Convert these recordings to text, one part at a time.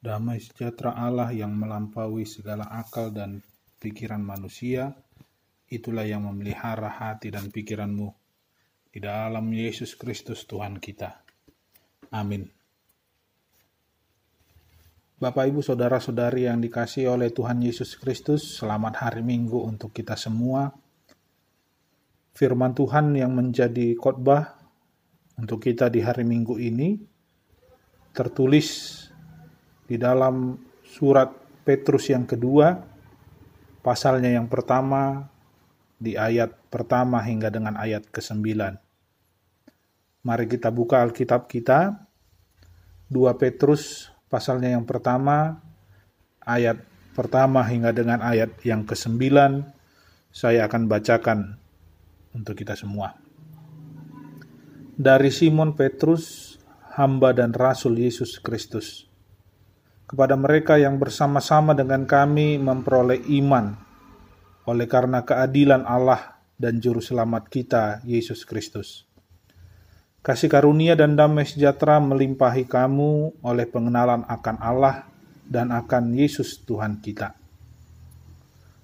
Damai sejahtera Allah yang melampaui segala akal dan pikiran manusia, itulah yang memelihara hati dan pikiranmu di dalam Yesus Kristus Tuhan kita. Amin. Bapak, Ibu, Saudara-saudari yang dikasih oleh Tuhan Yesus Kristus, selamat hari Minggu untuk kita semua. Firman Tuhan yang menjadi khotbah untuk kita di hari Minggu ini tertulis di dalam surat Petrus yang kedua, pasalnya yang pertama, di ayat pertama hingga dengan ayat ke-9. Mari kita buka Alkitab kita, 2 Petrus pasalnya yang pertama, ayat pertama hingga dengan ayat yang ke-9, saya akan bacakan untuk kita semua. Dari Simon Petrus, hamba dan rasul Yesus Kristus, kepada mereka yang bersama-sama dengan kami memperoleh iman oleh karena keadilan Allah dan juru selamat kita Yesus Kristus. Kasih karunia dan damai sejahtera melimpahi kamu oleh pengenalan akan Allah dan akan Yesus Tuhan kita.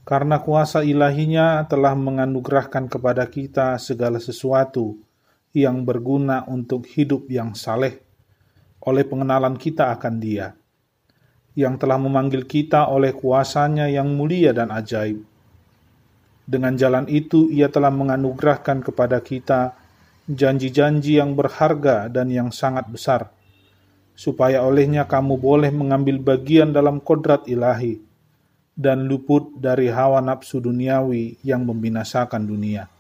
Karena kuasa ilahinya telah menganugerahkan kepada kita segala sesuatu yang berguna untuk hidup yang saleh oleh pengenalan kita akan dia yang telah memanggil kita oleh kuasanya yang mulia dan ajaib. Dengan jalan itu ia telah menganugerahkan kepada kita janji-janji yang berharga dan yang sangat besar, supaya olehnya kamu boleh mengambil bagian dalam kodrat ilahi dan luput dari hawa nafsu duniawi yang membinasakan dunia.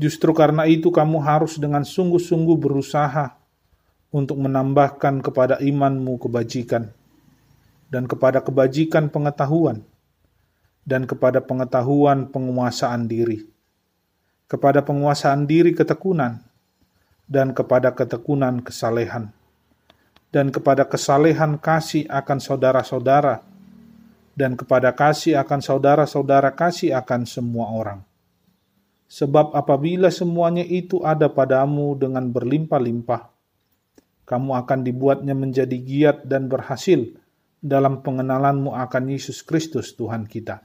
Justru karena itu kamu harus dengan sungguh-sungguh berusaha untuk menambahkan kepada imanmu kebajikan, dan kepada kebajikan pengetahuan, dan kepada pengetahuan penguasaan diri, kepada penguasaan diri ketekunan, dan kepada ketekunan kesalehan, dan kepada kesalehan kasih akan saudara-saudara, dan kepada kasih akan saudara-saudara kasih akan semua orang. Sebab apabila semuanya itu ada padamu dengan berlimpah-limpah, kamu akan dibuatnya menjadi giat dan berhasil dalam pengenalanmu akan Yesus Kristus Tuhan kita.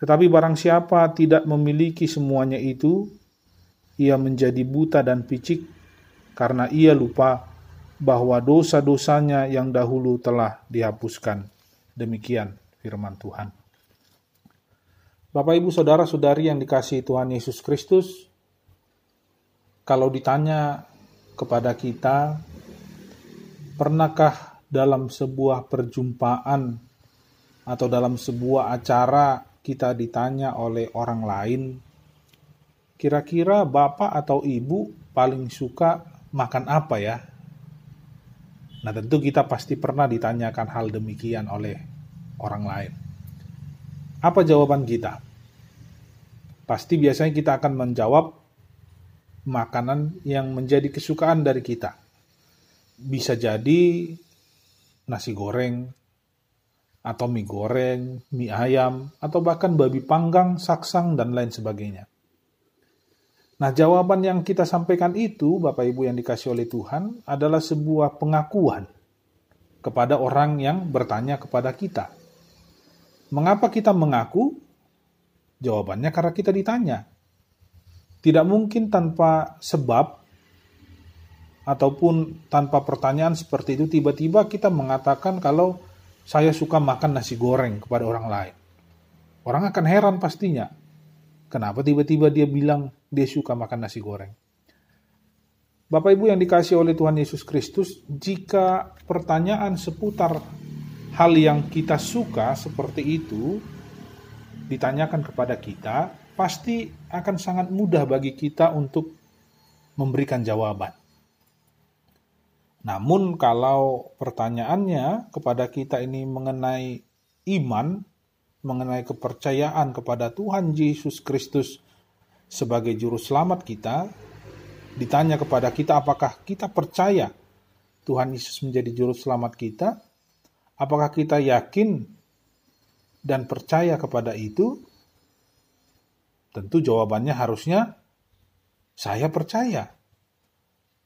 Tetapi barang siapa tidak memiliki semuanya itu, ia menjadi buta dan picik karena ia lupa bahwa dosa-dosanya yang dahulu telah dihapuskan. Demikian firman Tuhan. Bapak, Ibu, Saudara-saudari yang dikasihi Tuhan Yesus Kristus, kalau ditanya kepada kita, pernahkah dalam sebuah perjumpaan atau dalam sebuah acara kita ditanya oleh orang lain, kira-kira bapak atau ibu paling suka makan apa ya? Nah, tentu kita pasti pernah ditanyakan hal demikian oleh orang lain. Apa jawaban kita? Pasti biasanya kita akan menjawab makanan yang menjadi kesukaan dari kita. Bisa jadi nasi goreng, atau mie goreng, mie ayam, atau bahkan babi panggang, saksang, dan lain sebagainya. Nah, jawaban yang kita sampaikan itu, Bapak Ibu yang dikasih oleh Tuhan, adalah sebuah pengakuan kepada orang yang bertanya kepada kita. Mengapa kita mengaku? Jawabannya karena kita ditanya. Tidak mungkin tanpa sebab ataupun tanpa pertanyaan seperti itu tiba-tiba kita mengatakan kalau saya suka makan nasi goreng kepada orang lain. Orang akan heran pastinya. Kenapa tiba-tiba dia bilang dia suka makan nasi goreng? Bapak Ibu yang dikasih oleh Tuhan Yesus Kristus, jika pertanyaan seputar hal yang kita suka seperti itu ditanyakan kepada kita, pasti akan sangat mudah bagi kita untuk memberikan jawaban. Namun kalau pertanyaannya kepada kita ini mengenai iman, mengenai kepercayaan kepada Tuhan Yesus Kristus sebagai juru selamat kita, ditanya kepada kita apakah kita percaya Tuhan Yesus menjadi juru selamat kita? Apakah kita yakin dan percaya kepada itu? Tentu jawabannya harusnya saya percaya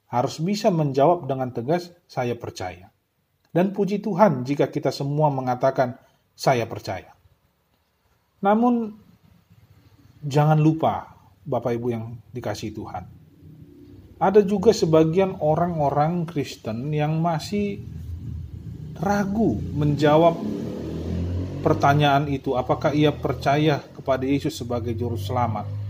harus bisa menjawab dengan tegas, saya percaya. Dan puji Tuhan jika kita semua mengatakan, "Saya percaya." Namun, jangan lupa, Bapak Ibu yang dikasih Tuhan, ada juga sebagian orang-orang Kristen yang masih ragu menjawab pertanyaan itu, apakah ia percaya kepada Yesus sebagai juru selamat.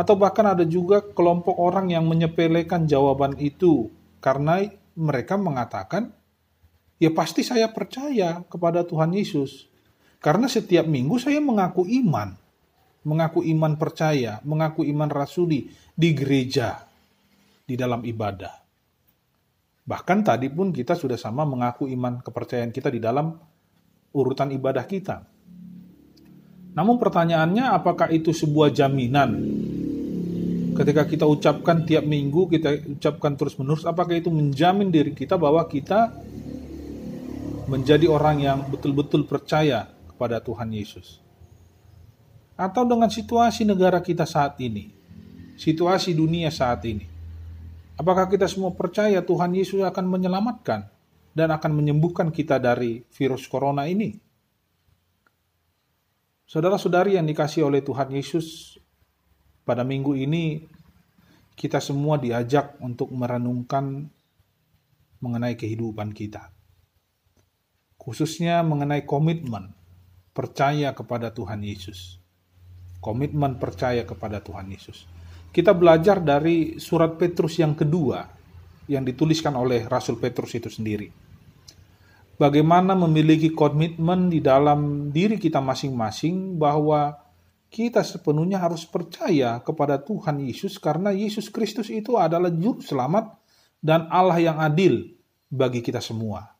Atau bahkan ada juga kelompok orang yang menyepelekan jawaban itu karena mereka mengatakan, ya pasti saya percaya kepada Tuhan Yesus. Karena setiap minggu saya mengaku iman. Mengaku iman percaya, mengaku iman rasuli di gereja, di dalam ibadah. Bahkan tadi pun kita sudah sama mengaku iman kepercayaan kita di dalam urutan ibadah kita. Namun pertanyaannya apakah itu sebuah jaminan? Ketika kita ucapkan tiap minggu, kita ucapkan terus-menerus, apakah itu menjamin diri kita bahwa kita menjadi orang yang betul-betul percaya kepada Tuhan Yesus? Atau dengan situasi negara kita saat ini, situasi dunia saat ini, apakah kita semua percaya Tuhan Yesus akan menyelamatkan? dan akan menyembuhkan kita dari virus corona ini. Saudara-saudari yang dikasih oleh Tuhan Yesus, pada minggu ini kita semua diajak untuk merenungkan mengenai kehidupan kita. Khususnya mengenai komitmen percaya kepada Tuhan Yesus. Komitmen percaya kepada Tuhan Yesus. Kita belajar dari surat Petrus yang kedua yang dituliskan oleh Rasul Petrus itu sendiri. Bagaimana memiliki komitmen di dalam diri kita masing-masing bahwa kita sepenuhnya harus percaya kepada Tuhan Yesus karena Yesus Kristus itu adalah juru selamat dan Allah yang adil bagi kita semua.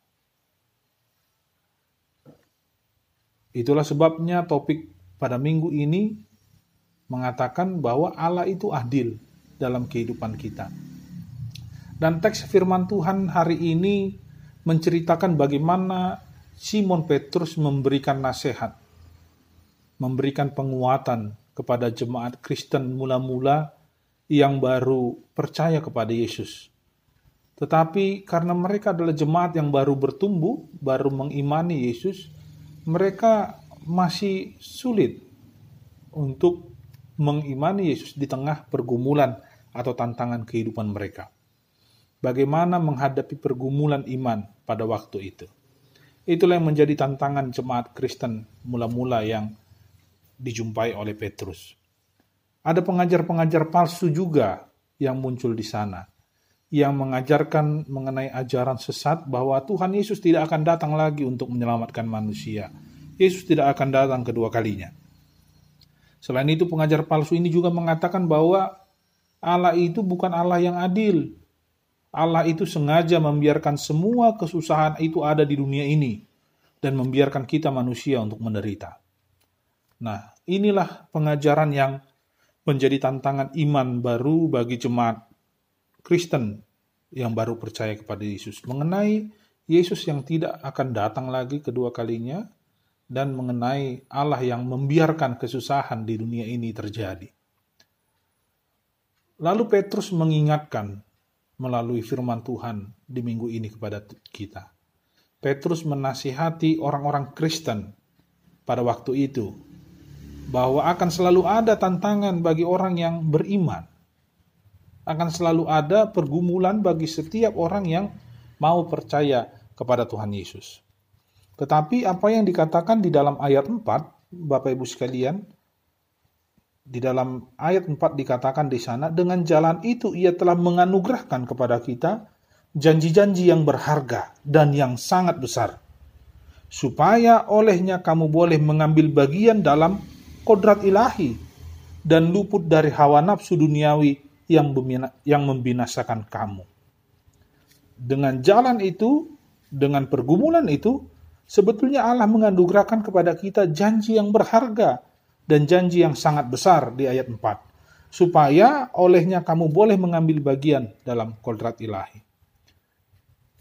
Itulah sebabnya topik pada minggu ini mengatakan bahwa Allah itu adil dalam kehidupan kita. Dan teks firman Tuhan hari ini menceritakan bagaimana Simon Petrus memberikan nasihat, memberikan penguatan kepada jemaat Kristen mula-mula yang baru percaya kepada Yesus. Tetapi karena mereka adalah jemaat yang baru bertumbuh, baru mengimani Yesus, mereka masih sulit untuk mengimani Yesus di tengah pergumulan atau tantangan kehidupan mereka bagaimana menghadapi pergumulan iman pada waktu itu. Itulah yang menjadi tantangan jemaat Kristen mula-mula yang dijumpai oleh Petrus. Ada pengajar-pengajar palsu juga yang muncul di sana, yang mengajarkan mengenai ajaran sesat bahwa Tuhan Yesus tidak akan datang lagi untuk menyelamatkan manusia. Yesus tidak akan datang kedua kalinya. Selain itu, pengajar palsu ini juga mengatakan bahwa Allah itu bukan Allah yang adil, Allah itu sengaja membiarkan semua kesusahan itu ada di dunia ini dan membiarkan kita manusia untuk menderita. Nah, inilah pengajaran yang menjadi tantangan iman baru bagi jemaat Kristen yang baru percaya kepada Yesus mengenai Yesus yang tidak akan datang lagi kedua kalinya dan mengenai Allah yang membiarkan kesusahan di dunia ini terjadi. Lalu Petrus mengingatkan melalui firman Tuhan di minggu ini kepada kita. Petrus menasihati orang-orang Kristen pada waktu itu bahwa akan selalu ada tantangan bagi orang yang beriman. Akan selalu ada pergumulan bagi setiap orang yang mau percaya kepada Tuhan Yesus. Tetapi apa yang dikatakan di dalam ayat 4, Bapak Ibu sekalian, di dalam ayat 4 dikatakan di sana, dengan jalan itu ia telah menganugerahkan kepada kita janji-janji yang berharga dan yang sangat besar. Supaya olehnya kamu boleh mengambil bagian dalam kodrat ilahi dan luput dari hawa nafsu duniawi yang, yang membinasakan kamu. Dengan jalan itu, dengan pergumulan itu, sebetulnya Allah menganugerahkan kepada kita janji yang berharga, dan janji yang sangat besar di ayat 4. Supaya olehnya kamu boleh mengambil bagian dalam kodrat ilahi.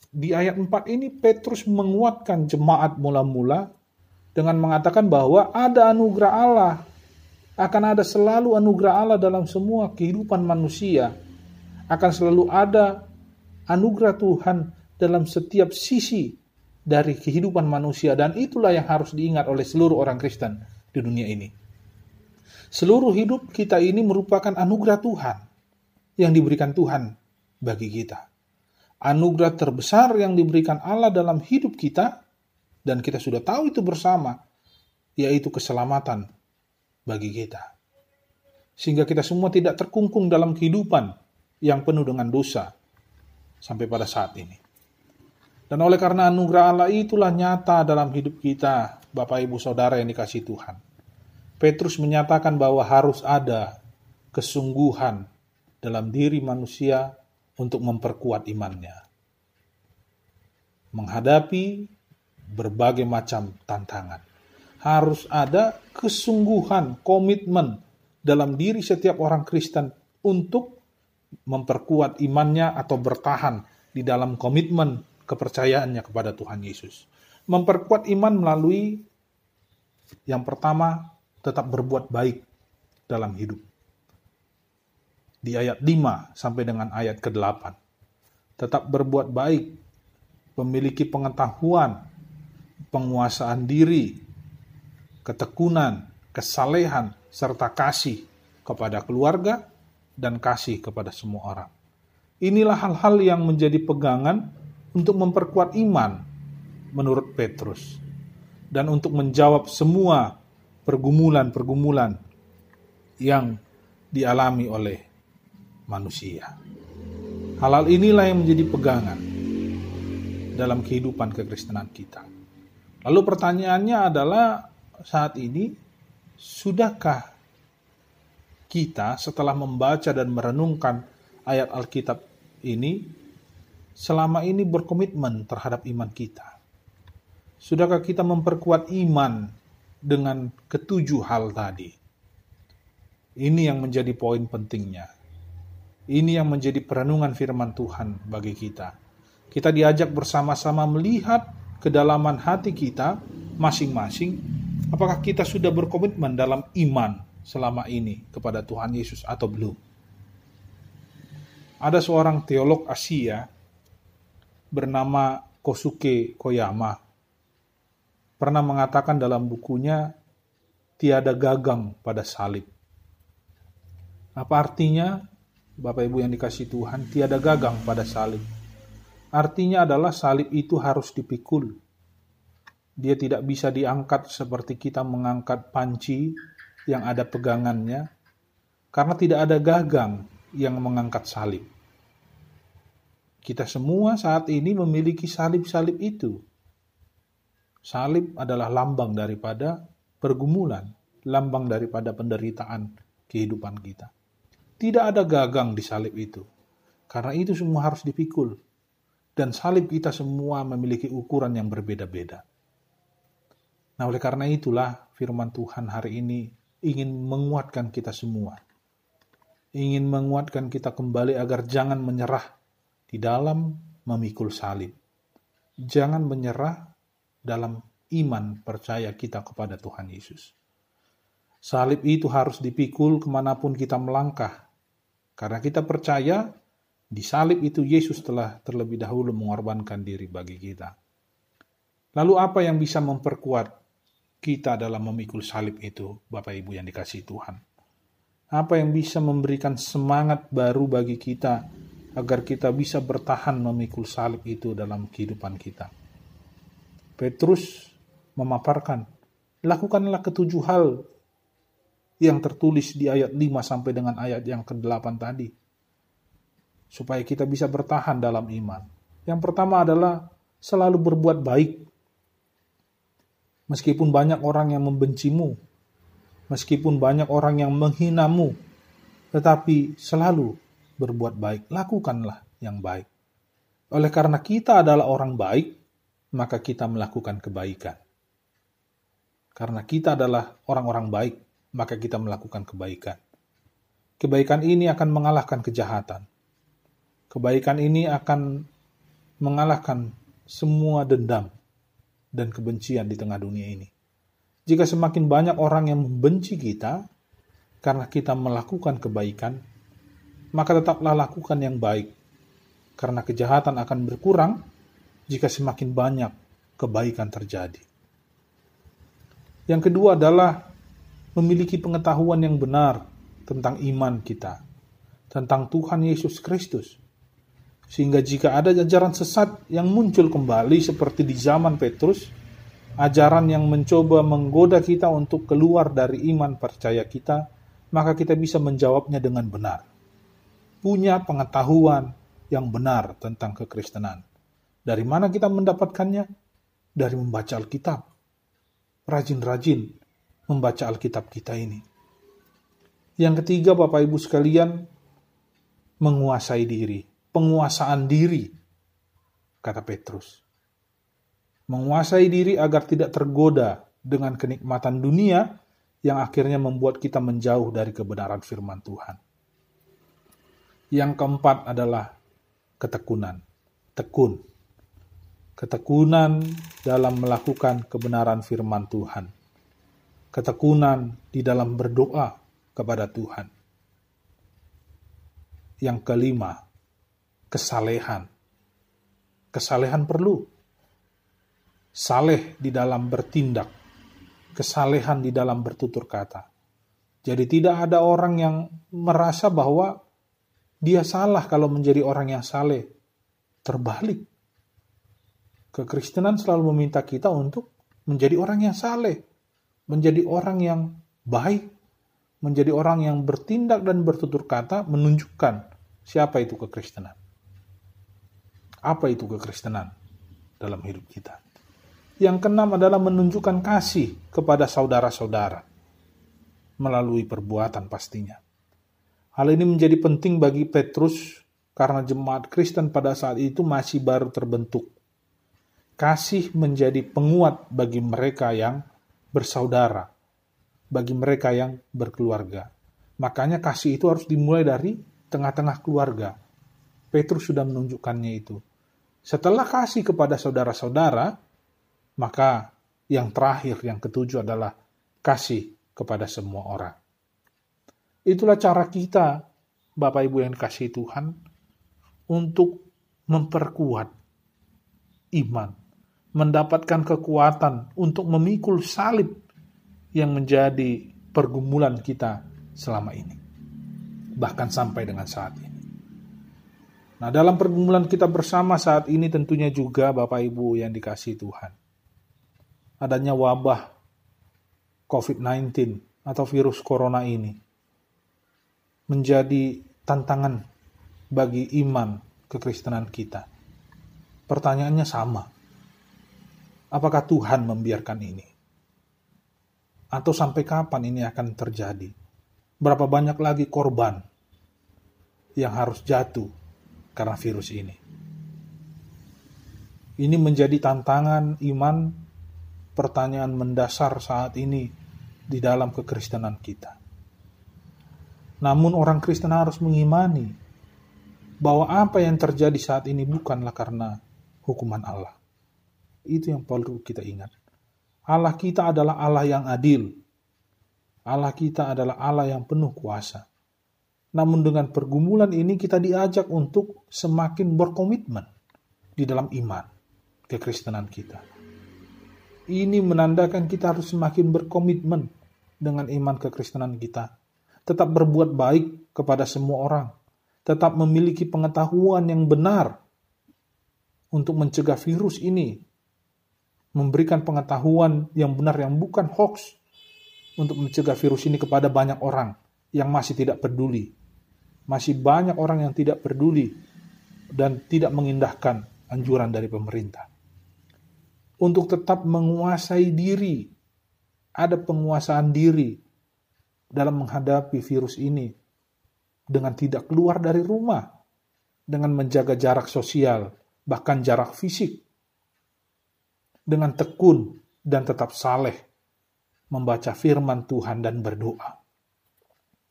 Di ayat 4 ini Petrus menguatkan jemaat mula-mula dengan mengatakan bahwa ada anugerah Allah. Akan ada selalu anugerah Allah dalam semua kehidupan manusia. Akan selalu ada anugerah Tuhan dalam setiap sisi dari kehidupan manusia dan itulah yang harus diingat oleh seluruh orang Kristen di dunia ini. Seluruh hidup kita ini merupakan anugerah Tuhan yang diberikan Tuhan bagi kita. Anugerah terbesar yang diberikan Allah dalam hidup kita dan kita sudah tahu itu bersama yaitu keselamatan bagi kita. Sehingga kita semua tidak terkungkung dalam kehidupan yang penuh dengan dosa sampai pada saat ini. Dan oleh karena anugerah Allah itulah nyata dalam hidup kita, Bapak Ibu Saudara yang dikasih Tuhan. Petrus menyatakan bahwa harus ada kesungguhan dalam diri manusia untuk memperkuat imannya. Menghadapi berbagai macam tantangan. Harus ada kesungguhan, komitmen dalam diri setiap orang Kristen untuk memperkuat imannya atau bertahan di dalam komitmen kepercayaannya kepada Tuhan Yesus. Memperkuat iman melalui yang pertama tetap berbuat baik dalam hidup. Di ayat 5 sampai dengan ayat ke-8. Tetap berbuat baik, memiliki pengetahuan, penguasaan diri, ketekunan, kesalehan, serta kasih kepada keluarga dan kasih kepada semua orang. Inilah hal-hal yang menjadi pegangan untuk memperkuat iman menurut Petrus dan untuk menjawab semua pergumulan-pergumulan yang dialami oleh manusia. Halal inilah yang menjadi pegangan dalam kehidupan kekristenan kita. Lalu pertanyaannya adalah saat ini sudahkah kita setelah membaca dan merenungkan ayat Alkitab ini selama ini berkomitmen terhadap iman kita? Sudahkah kita memperkuat iman dengan ketujuh hal tadi? Ini yang menjadi poin pentingnya. Ini yang menjadi perenungan firman Tuhan bagi kita. Kita diajak bersama-sama melihat kedalaman hati kita masing-masing. Apakah kita sudah berkomitmen dalam iman selama ini kepada Tuhan Yesus atau belum? Ada seorang teolog Asia bernama Kosuke Koyama pernah mengatakan dalam bukunya tiada gagang pada salib. Apa artinya? Bapak Ibu yang dikasih Tuhan, tiada gagang pada salib. Artinya adalah salib itu harus dipikul. Dia tidak bisa diangkat seperti kita mengangkat panci yang ada pegangannya, karena tidak ada gagang yang mengangkat salib. Kita semua saat ini memiliki salib-salib itu. Salib adalah lambang daripada pergumulan, lambang daripada penderitaan kehidupan kita. Tidak ada gagang di salib itu. Karena itu semua harus dipikul. Dan salib kita semua memiliki ukuran yang berbeda-beda. Nah, oleh karena itulah firman Tuhan hari ini ingin menguatkan kita semua. Ingin menguatkan kita kembali agar jangan menyerah di dalam memikul salib. Jangan menyerah dalam iman percaya kita kepada Tuhan Yesus. Salib itu harus dipikul ke mana pun kita melangkah. Karena kita percaya di salib itu Yesus telah terlebih dahulu mengorbankan diri bagi kita. Lalu apa yang bisa memperkuat kita dalam memikul salib itu, Bapak Ibu yang dikasih Tuhan? Apa yang bisa memberikan semangat baru bagi kita agar kita bisa bertahan memikul salib itu dalam kehidupan kita. Petrus memaparkan, lakukanlah ketujuh hal yang tertulis di ayat 5 sampai dengan ayat yang ke-8 tadi. Supaya kita bisa bertahan dalam iman. Yang pertama adalah selalu berbuat baik. Meskipun banyak orang yang membencimu, meskipun banyak orang yang menghinamu, tetapi selalu berbuat baik, lakukanlah yang baik. Oleh karena kita adalah orang baik, maka kita melakukan kebaikan. Karena kita adalah orang-orang baik, maka kita melakukan kebaikan. Kebaikan ini akan mengalahkan kejahatan. Kebaikan ini akan mengalahkan semua dendam dan kebencian di tengah dunia ini. Jika semakin banyak orang yang membenci kita karena kita melakukan kebaikan, maka tetaplah lakukan yang baik, karena kejahatan akan berkurang jika semakin banyak kebaikan terjadi. Yang kedua adalah memiliki pengetahuan yang benar tentang iman kita, tentang Tuhan Yesus Kristus. Sehingga jika ada ajaran sesat yang muncul kembali seperti di zaman Petrus, ajaran yang mencoba menggoda kita untuk keluar dari iman percaya kita, maka kita bisa menjawabnya dengan benar. Punya pengetahuan yang benar tentang kekristenan. Dari mana kita mendapatkannya? Dari membaca Alkitab. Rajin-rajin membaca Alkitab kita ini. Yang ketiga, Bapak Ibu sekalian, menguasai diri. Penguasaan diri, kata Petrus menguasai diri agar tidak tergoda dengan kenikmatan dunia yang akhirnya membuat kita menjauh dari kebenaran firman Tuhan. Yang keempat adalah ketekunan. Tekun. Ketekunan dalam melakukan kebenaran firman Tuhan. Ketekunan di dalam berdoa kepada Tuhan. Yang kelima, kesalehan. Kesalehan perlu saleh di dalam bertindak, kesalehan di dalam bertutur kata. Jadi tidak ada orang yang merasa bahwa dia salah kalau menjadi orang yang saleh. Terbalik. Kekristenan selalu meminta kita untuk menjadi orang yang saleh, menjadi orang yang baik, menjadi orang yang bertindak dan bertutur kata menunjukkan siapa itu kekristenan. Apa itu kekristenan dalam hidup kita? Yang keenam adalah menunjukkan kasih kepada saudara-saudara melalui perbuatan pastinya. Hal ini menjadi penting bagi Petrus karena jemaat Kristen pada saat itu masih baru terbentuk. Kasih menjadi penguat bagi mereka yang bersaudara, bagi mereka yang berkeluarga. Makanya kasih itu harus dimulai dari tengah-tengah keluarga. Petrus sudah menunjukkannya itu. Setelah kasih kepada saudara-saudara, maka yang terakhir, yang ketujuh adalah kasih kepada semua orang. Itulah cara kita, Bapak Ibu yang kasih Tuhan, untuk memperkuat iman, mendapatkan kekuatan untuk memikul salib yang menjadi pergumulan kita selama ini. Bahkan sampai dengan saat ini. Nah, dalam pergumulan kita bersama saat ini tentunya juga Bapak Ibu yang dikasih Tuhan adanya wabah COVID-19 atau virus corona ini menjadi tantangan bagi iman kekristenan kita. Pertanyaannya sama. Apakah Tuhan membiarkan ini? Atau sampai kapan ini akan terjadi? Berapa banyak lagi korban yang harus jatuh karena virus ini? Ini menjadi tantangan iman pertanyaan mendasar saat ini di dalam kekristenan kita. Namun orang Kristen harus mengimani bahwa apa yang terjadi saat ini bukanlah karena hukuman Allah. Itu yang perlu kita ingat. Allah kita adalah Allah yang adil. Allah kita adalah Allah yang penuh kuasa. Namun dengan pergumulan ini kita diajak untuk semakin berkomitmen di dalam iman kekristenan kita. Ini menandakan kita harus semakin berkomitmen dengan iman kekristenan kita. Tetap berbuat baik kepada semua orang. Tetap memiliki pengetahuan yang benar untuk mencegah virus ini. Memberikan pengetahuan yang benar yang bukan hoax untuk mencegah virus ini kepada banyak orang yang masih tidak peduli. Masih banyak orang yang tidak peduli dan tidak mengindahkan anjuran dari pemerintah untuk tetap menguasai diri. Ada penguasaan diri dalam menghadapi virus ini dengan tidak keluar dari rumah, dengan menjaga jarak sosial, bahkan jarak fisik, dengan tekun dan tetap saleh membaca firman Tuhan dan berdoa.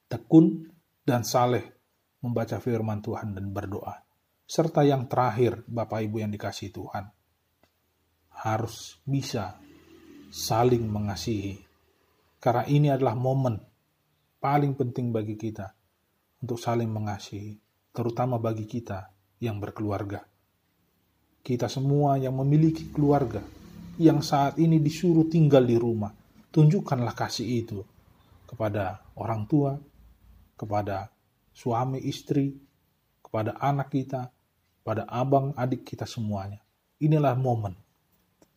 Tekun dan saleh membaca firman Tuhan dan berdoa. Serta yang terakhir, Bapak Ibu yang dikasih Tuhan, harus bisa saling mengasihi. Karena ini adalah momen paling penting bagi kita untuk saling mengasihi, terutama bagi kita yang berkeluarga. kita semua yang memiliki keluarga, yang saat ini disuruh tinggal di rumah, tunjukkanlah kasih itu kepada orang tua, kepada suami istri, kepada anak kita, pada abang adik kita semuanya. Inilah momen.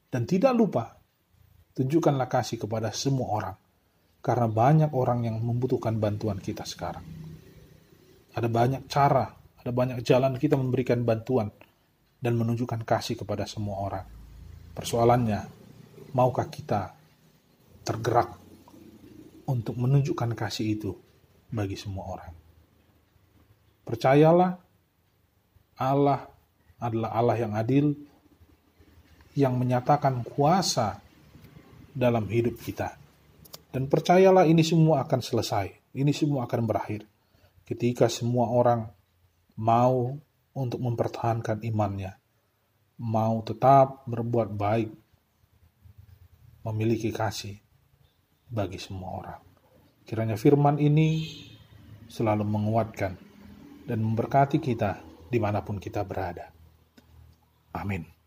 Dan tidak lupa, tunjukkanlah kasih kepada semua orang. Karena banyak orang yang membutuhkan bantuan kita sekarang. Ada banyak cara, ada banyak jalan kita memberikan bantuan dan menunjukkan kasih kepada semua orang. Persoalannya, maukah kita tergerak untuk menunjukkan kasih itu bagi semua orang? Percayalah, Allah adalah Allah yang adil, yang menyatakan kuasa dalam hidup kita. Dan percayalah ini semua akan selesai, ini semua akan berakhir. Ketika semua orang mau untuk mempertahankan imannya, mau tetap berbuat baik, memiliki kasih bagi semua orang. Kiranya firman ini selalu menguatkan dan memberkati kita di mana pun kita berada. Amin.